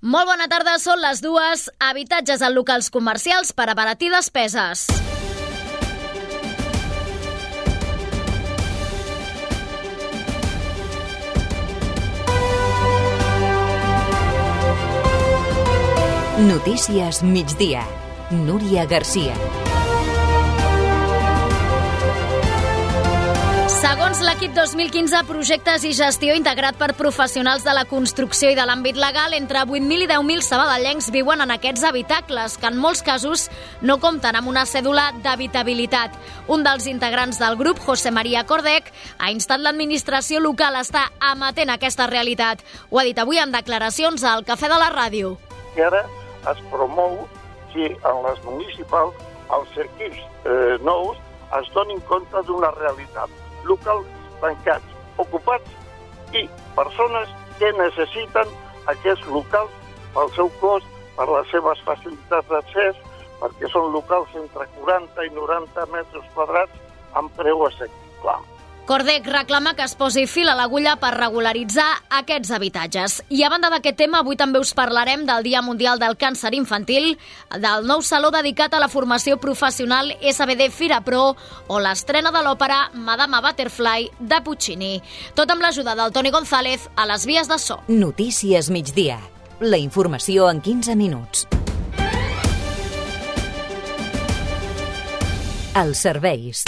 Molt bona tarda, són les dues. Habitatges en locals comercials per abaratir despeses. Notícies migdia. Núria Garcia. Segons l'equip 2015, projectes i gestió integrat per professionals de la construcció i de l'àmbit legal, entre 8.000 i 10.000 sabadellencs viuen en aquests habitacles, que en molts casos no compten amb una cèdula d'habitabilitat. Un dels integrants del grup, José María Cordec, ha instat l'administració local a estar amatent aquesta realitat. Ho ha dit avui en declaracions al Cafè de la Ràdio. I ara es promou que en les municipals els equips eh, nous es donin compte d'una realitat. Locals tancats, ocupats i persones que necessiten aquests locals pel seu cost, per les seves facilitats d'accés, perquè són locals entre 40 i 90 metres quadrats amb preu assequible. Cordec reclama que es posi fil a l'agulla per regularitzar aquests habitatges. I a banda d'aquest tema, avui també us parlarem del Dia Mundial del Càncer Infantil, del nou saló dedicat a la formació professional SBD Fira Pro o l'estrena de l'òpera Madama Butterfly de Puccini. Tot amb l'ajuda del Toni González a les vies de so. Notícies migdia. La informació en 15 minuts. Els serveis.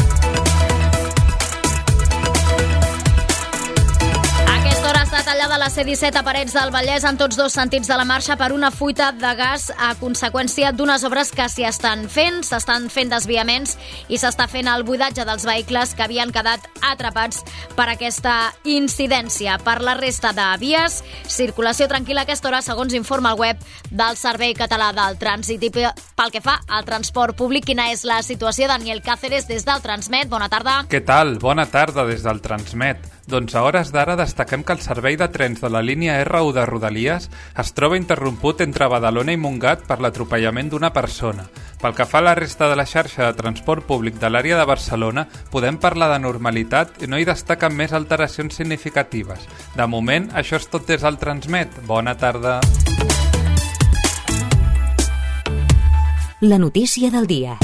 Està tallada la C-17 a Parets del Vallès en tots dos sentits de la marxa per una fuita de gas a conseqüència d'unes obres que s'hi estan fent. S'estan fent desviaments i s'està fent el buidatge dels vehicles que havien quedat atrapats per aquesta incidència. Per la resta de vies, circulació tranquil·la a aquesta hora, segons informa el web del Servei Català del Trànsit. I pel que fa al transport públic, quina és la situació? Daniel Cáceres, des del Transmet. Bona tarda. Què tal? Bona tarda des del Transmet. Doncs a hores d'ara destaquem que el servei de trens de la línia R1 de Rodalies es troba interromput entre Badalona i Montgat per l'atropellament d'una persona. Pel que fa a la resta de la xarxa de transport públic de l'àrea de Barcelona, podem parlar de normalitat i no hi destaquen més alteracions significatives. De moment, això és tot des del Transmet. Bona tarda. La notícia del dia.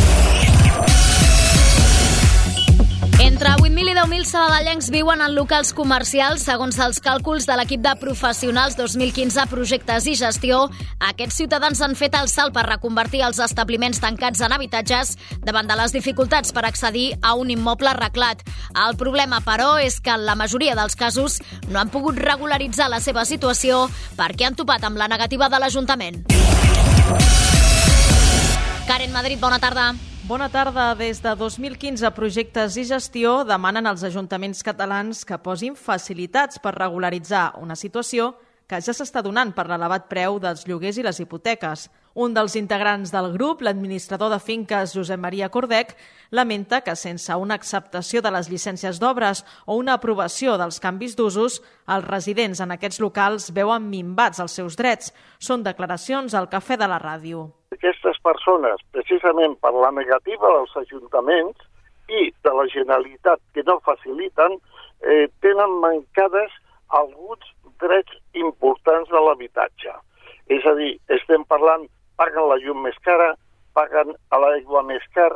10.000 sabadellencs viuen en locals comercials. Segons els càlculs de l'equip de professionals 2015 Projectes i Gestió, aquests ciutadans han fet el salt per reconvertir els establiments tancats en habitatges davant de les dificultats per accedir a un immoble arreglat. El problema, però, és que en la majoria dels casos no han pogut regularitzar la seva situació perquè han topat amb la negativa de l'Ajuntament. Karen Madrid, bona tarda. Bona tarda. Des de 2015, Projectes i Gestió demanen als ajuntaments catalans que posin facilitats per regularitzar una situació que ja s'està donant per l'elevat preu dels lloguers i les hipoteques. Un dels integrants del grup, l'administrador de finques Josep Maria Cordec, lamenta que sense una acceptació de les llicències d'obres o una aprovació dels canvis d'usos, els residents en aquests locals veuen minvats els seus drets. Són declaracions al Cafè de la Ràdio. Aquestes persones, precisament per la negativa dels ajuntaments i de la Generalitat que no faciliten, eh, tenen mancades alguns drets importants de l'habitatge. És a dir, estem parlant, paguen la llum més cara, paguen a l'aigua més car,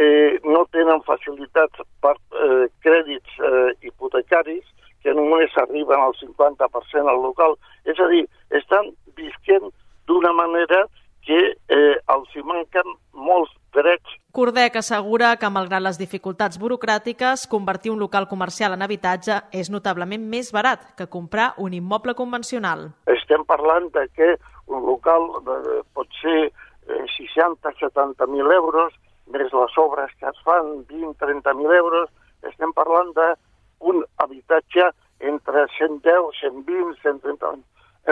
eh, no tenen facilitats per eh, crèdits eh, hipotecaris, que només arriben al 50% al local. És a dir, estan visquent d'una manera que eh, els hi manquen molts drets. Cordec assegura que, malgrat les dificultats burocràtiques, convertir un local comercial en habitatge és notablement més barat que comprar un immoble convencional. Estem parlant de que un local eh, pot ser eh, 60-70 mil euros, més les obres que es fan, 20-30 mil euros, estem parlant d'un habitatge entre 110, 120, 130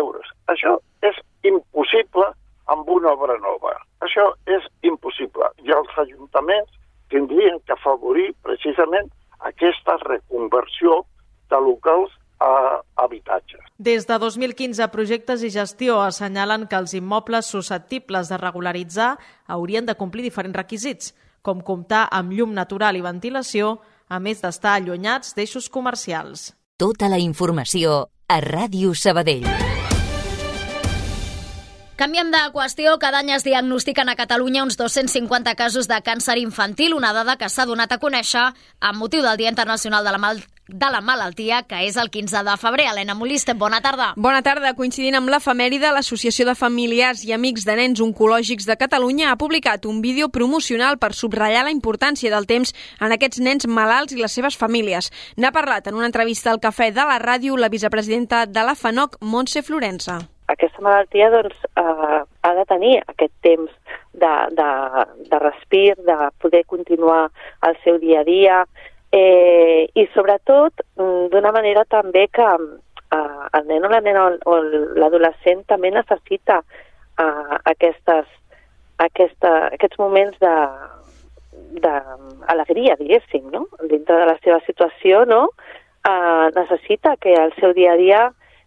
euros. Això és impossible amb una obra nova. Això és impossible. I els ajuntaments tindrien que afavorir precisament aquesta reconversió de locals a habitatges. Des de 2015, Projectes i Gestió assenyalen que els immobles susceptibles de regularitzar haurien de complir diferents requisits, com comptar amb llum natural i ventilació, a més d'estar allunyats d'eixos comercials. Tota la informació a Ràdio Sabadell. Canviem de qüestió. Cada any es diagnostiquen a Catalunya uns 250 casos de càncer infantil, una dada que s'ha donat a conèixer amb motiu del Dia Internacional de la, Mal de la Malaltia, que és el 15 de febrer. Helena Moliste, bona tarda. Bona tarda. Coincidint amb l'efemèride, l'Associació de Familiars i Amics de Nens Oncològics de Catalunya ha publicat un vídeo promocional per subratllar la importància del temps en aquests nens malalts i les seves famílies. N'ha parlat en una entrevista al Cafè de la Ràdio la vicepresidenta de la FANOC, Montse Florença aquesta malaltia doncs, eh, ha de tenir aquest temps de, de, de respir, de poder continuar el seu dia a dia eh, i sobretot mm, d'una manera també que eh, el nen o la nena o l'adolescent també necessita eh, aquestes, aquesta, aquests moments de, d'alegria, diguéssim, no? dintre de la seva situació, no? eh, necessita que el seu dia a dia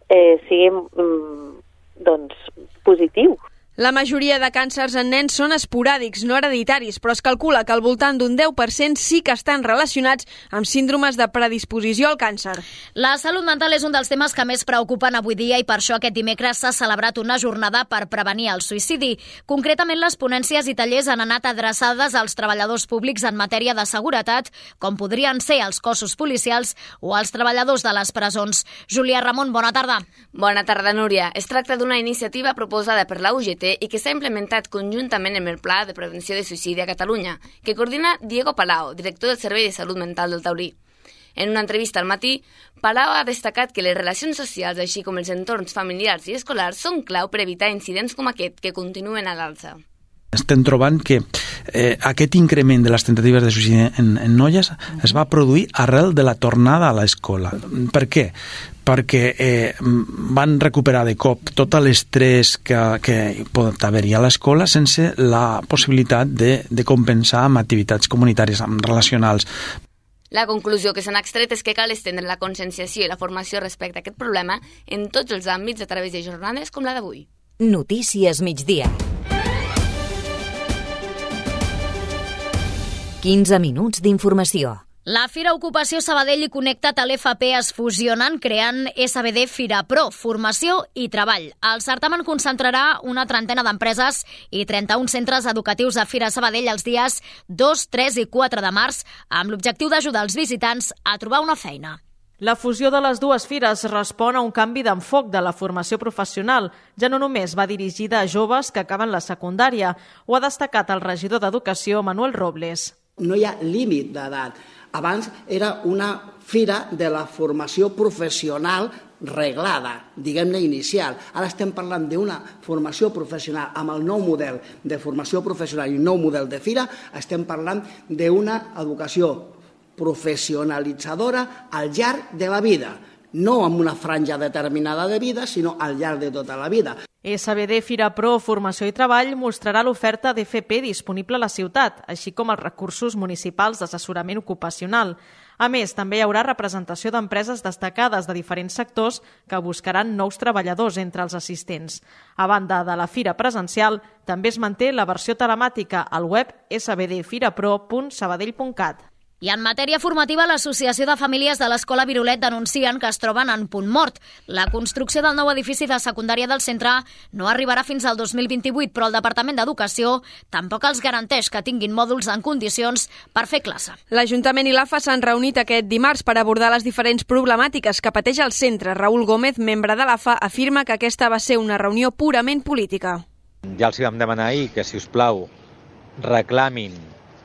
eh, sigui mm, doncs, positiu. La majoria de càncers en nens són esporàdics, no hereditaris, però es calcula que al voltant d'un 10% sí que estan relacionats amb síndromes de predisposició al càncer. La salut mental és un dels temes que més preocupen avui dia i per això aquest dimecres s'ha celebrat una jornada per prevenir el suïcidi. Concretament, les ponències i tallers han anat adreçades als treballadors públics en matèria de seguretat, com podrien ser els cossos policials o els treballadors de les presons. Júlia Ramon, bona tarda. Bona tarda, Núria. Es tracta d'una iniciativa proposada per la UGT i que s'ha implementat conjuntament amb el Pla de Prevenció de Suïcidi a Catalunya, que coordina Diego Palau, director del Servei de Salut Mental del Taurí. En una entrevista al matí, Palau ha destacat que les relacions socials, així com els entorns familiars i escolars, són clau per evitar incidents com aquest que continuen a l'alça. Estem trobant que eh, aquest increment de les tentatives de suïcidi en, en noies es va produir arrel de la tornada a l'escola. Per què? perquè eh, van recuperar de cop tot l'estrès que, que pot haver-hi a l'escola sense la possibilitat de, de compensar amb activitats comunitàries, amb relacionals. La conclusió que s'han extret és que cal estendre la conscienciació i la formació respecte a aquest problema en tots els àmbits a través de jornades com la d'avui. Notícies migdia. 15 minuts d'informació. La Fira Ocupació Sabadell i Connecta't a l'FP es fusionen creant SBD Fira Pro, formació i treball. El certamen concentrarà una trentena d'empreses i 31 centres educatius a Fira Sabadell els dies 2, 3 i 4 de març amb l'objectiu d'ajudar els visitants a trobar una feina. La fusió de les dues fires respon a un canvi d'enfoc de la formació professional. Ja no només va dirigida a joves que acaben la secundària, ho ha destacat el regidor d'Educació, Manuel Robles. No hi ha límit d'edat. Abans era una fira de la formació professional reglada, diguem-ne inicial. Ara estem parlant d'una formació professional. Amb el nou model de formació professional i nou model de fira, estem parlant d'una educació professionalitzadora al llarg de la vida, no amb una franja determinada de vida, sinó al llarg de tota la vida. SBD Fira Pro Formació i Treball mostrarà l'oferta d'FP disponible a la ciutat, així com els recursos municipals d'assessorament ocupacional. A més, també hi haurà representació d'empreses destacades de diferents sectors que buscaran nous treballadors entre els assistents. A banda de la fira presencial, també es manté la versió telemàtica al web sbdfirapro.sabadell.cat. I en matèria formativa, l'Associació de Famílies de l'Escola Virolet denuncien que es troben en punt mort. La construcció del nou edifici de secundària del centre no arribarà fins al 2028, però el Departament d'Educació tampoc els garanteix que tinguin mòduls en condicions per fer classe. L'Ajuntament i l'AFA s'han reunit aquest dimarts per abordar les diferents problemàtiques que pateix el centre. Raül Gómez, membre de l'AFA, afirma que aquesta va ser una reunió purament política. Ja els vam demanar ahir que, si us plau, reclamin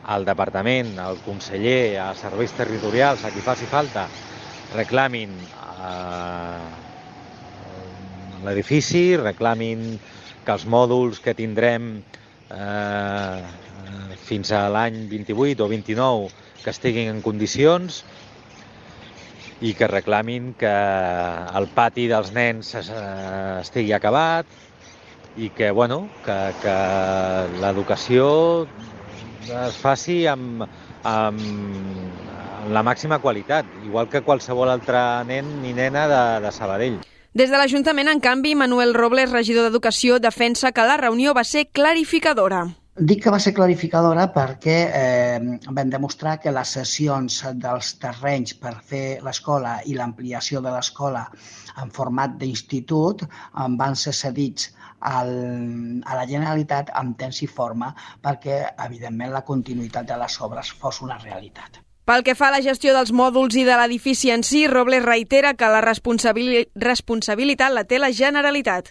al departament, al conseller, a serveis territorials, a qui faci falta, reclamin eh, l'edifici, reclamin que els mòduls que tindrem eh, fins a l'any 28 o 29 que estiguin en condicions i que reclamin que el pati dels nens estigui acabat i que, bueno, que, que l'educació es faci amb, amb la màxima qualitat, igual que qualsevol altre nen ni nena de, de Sabadell. Des de l'Ajuntament, en canvi, Manuel Robles, regidor d'Educació, defensa que la reunió va ser clarificadora. Dic que va ser clarificadora perquè eh, vam demostrar que les sessions dels terrenys per fer l'escola i l'ampliació de l'escola en format d'institut van ser cedits al, a la Generalitat amb temps i forma perquè, evidentment, la continuïtat de les obres fos una realitat. Pel que fa a la gestió dels mòduls i de l'edifici en si, Robles reitera que la responsabilitat la té la Generalitat.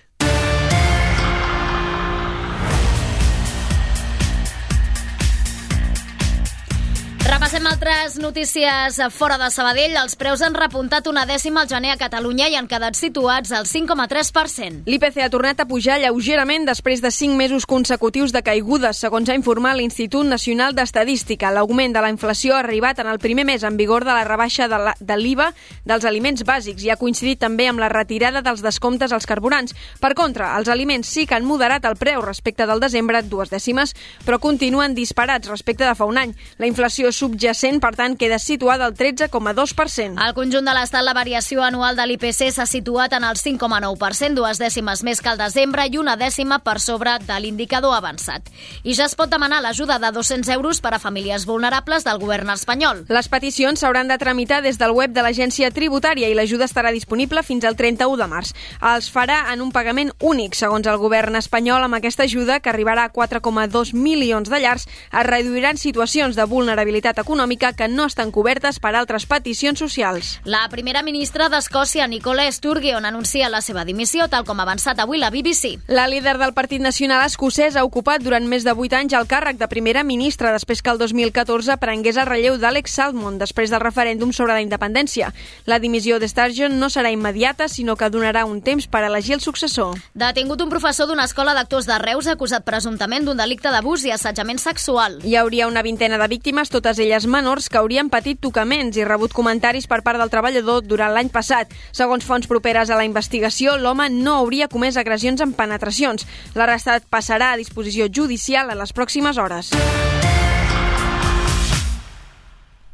Altres notícies fora de Sabadell. Els preus han repuntat una dècima al gener a Catalunya i han quedat situats al 5,3%. L'IPC ha tornat a pujar lleugerament després de 5 mesos consecutius de caigudes, segons ha informat l'Institut Nacional d'Estadística. L'augment de la inflació ha arribat en el primer mes en vigor de la rebaixa de l'IVA dels aliments bàsics i ha coincidit també amb la retirada dels descomptes als carburants. Per contra, els aliments sí que han moderat el preu respecte del desembre, dues dècimes, però continuen disparats respecte de fa un any. La inflació subjacent, per tant, queda situada al 13,2%. Al conjunt de l'estat, la variació anual de l'IPC s'ha situat en el 5,9%, dues dècimes més que al desembre i una dècima per sobre de l'indicador avançat. I ja es pot demanar l'ajuda de 200 euros per a famílies vulnerables del govern espanyol. Les peticions s'hauran de tramitar des del web de l'agència tributària i l'ajuda estarà disponible fins al 31 de març. Els farà en un pagament únic, segons el govern espanyol, amb aquesta ajuda, que arribarà a 4,2 milions de llars, es reduiran situacions de vulnerabilitat activitat econòmica que no estan cobertes per altres peticions socials. La primera ministra d'Escòcia, Nicola Sturgeon, anuncia la seva dimissió, tal com ha avançat avui la BBC. La líder del Partit Nacional Escocès ha ocupat durant més de 8 anys el càrrec de primera ministra després que el 2014 prengués el relleu d'Alex Salmond després del referèndum sobre la independència. La dimissió de Sturgeon no serà immediata, sinó que donarà un temps per elegir el successor. Detingut un professor d'una escola d'actors de Reus acusat presumptament d'un delicte d'abús i assetjament sexual. Hi hauria una vintena de víctimes, totes elles menors que haurien patit tocaments i rebut comentaris per part del treballador durant l'any passat. Segons fonts properes a la investigació, l'home no hauria comès agressions amb penetracions. L'arrestat passarà a disposició judicial en les pròximes hores.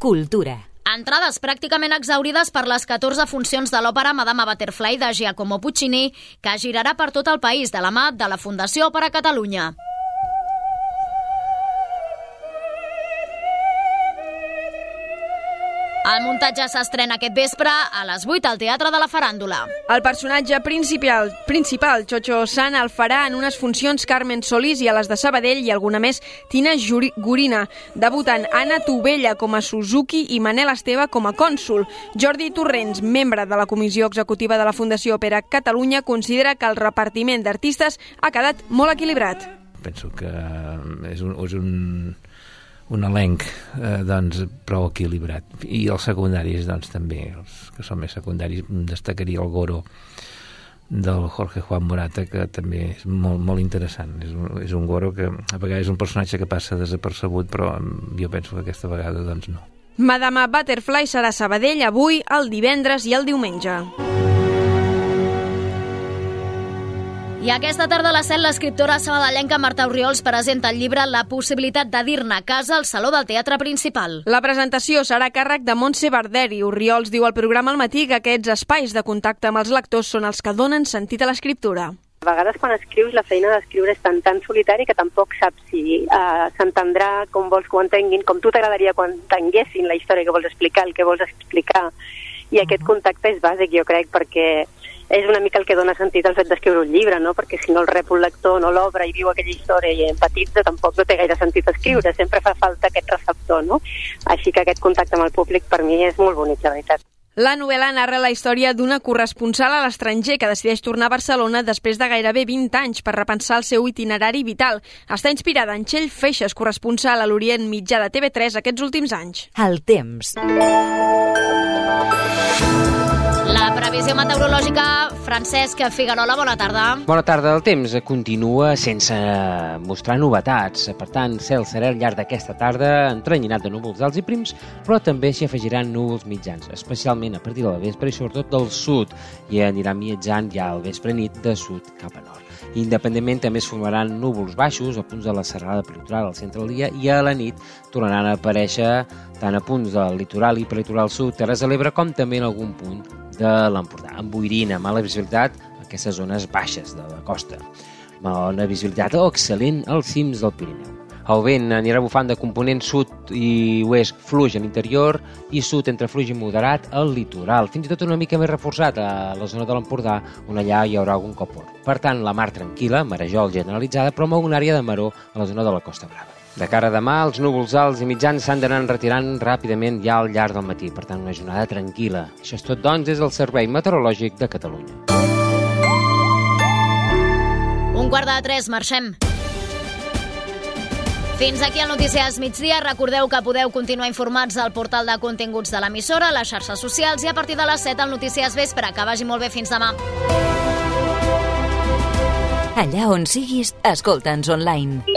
Cultura. Entrades pràcticament exaurides per les 14 funcions de l'òpera Madama Butterfly de Giacomo Puccini, que girarà per tot el país de la mà de la Fundació Òpera Catalunya. El muntatge s'estrena aquest vespre a les 8 al Teatre de la Faràndula. El personatge principal, principal Chocho San, el farà en unes funcions Carmen Solís i a les de Sabadell i alguna més Tina Juri Gurina. Debuten Anna Tubella com a Suzuki i Manel Esteve com a cònsul. Jordi Torrents, membre de la Comissió Executiva de la Fundació Òpera Catalunya, considera que el repartiment d'artistes ha quedat molt equilibrat. Penso que és un, és un un elenc eh, doncs, prou equilibrat. I els secundaris doncs, també els que són més secundaris. Destacaria el Goro del Jorge Juan Morata que també és molt, molt interessant. És un, és un Goro que a vegades és un personatge que passa desapercebut però jo penso que aquesta vegada doncs no. Madama Butterfly serà Sabadell avui, el divendres i el diumenge. I aquesta tarda a les 7 l'escriptora sabadellenca Marta Oriols presenta el llibre La possibilitat de dir-ne a casa al Saló del Teatre Principal. La presentació serà a càrrec de Montse Barderi. Oriols diu al programa al matí que aquests espais de contacte amb els lectors són els que donen sentit a l'escriptura. A vegades quan escrius la feina d'escriure és tan, tan solitari que tampoc saps si uh, s'entendrà com vols que ho entenguin, com tu t'agradaria quan entenguessin la història que vols explicar, el que vols explicar. I aquest contacte és bàsic, jo crec, perquè és una mica el que dona sentit al fet d'escriure un llibre, no? perquè si no el rep un lector, no l'obre i viu aquella història i empatitza, tampoc no té gaire sentit escriure, sempre fa falta aquest receptor, no? Així que aquest contacte amb el públic per mi és molt bonic, la veritat. La novel·la narra la història d'una corresponsal a l'estranger que decideix tornar a Barcelona després de gairebé 20 anys per repensar el seu itinerari vital. Està inspirada en Txell Feixes, corresponsal a l'Orient Mitjà de TV3 aquests últims anys. El temps. Previsió meteorològica, Francesc Figuerola, bona tarda. Bona tarda. El temps continua sense mostrar novetats. Per tant, cel serà al llarg d'aquesta tarda entrenyinat de núvols alts i prims, però també s'hi afegiran núvols mitjans, especialment a partir de la vespre i sobretot del sud, i anirà viatjant ja al vespre nit de sud cap a nord. Independentment també es formaran núvols baixos a punts de la serrada peritoral al centre del dia i a la nit tornaran a aparèixer tant a punts del litoral i prelitoral sud, Terres de l'Ebre, com també en algun punt de l'Empordà, amb boirina, mala visibilitat aquestes zones baixes de la costa. Bona visibilitat o excel·lent als cims del Pirineu. El vent anirà bufant de component sud i oest fluix a l'interior i sud entre fluix i moderat al litoral, fins i tot una mica més reforçat a la zona de l'Empordà, on allà hi haurà algun copor. Per tant, la mar tranquil·la, marejol generalitzada, però amb una àrea de maró a la zona de la Costa Brava. De cara a demà, els núvols alts i mitjans s'han d'anar retirant ràpidament ja al llarg del matí, per tant, una jornada tranquil·la. Això és tot, doncs, des del Servei Meteorològic de Catalunya. Un quart de tres, marxem. Fins aquí el Notícies Migdia. Recordeu que podeu continuar informats al portal de continguts de l'emissora, les xarxes socials i a partir de les 7 al Notícies Vespre. Que vagi molt bé. Fins demà. Allà on siguis, escolta'ns online.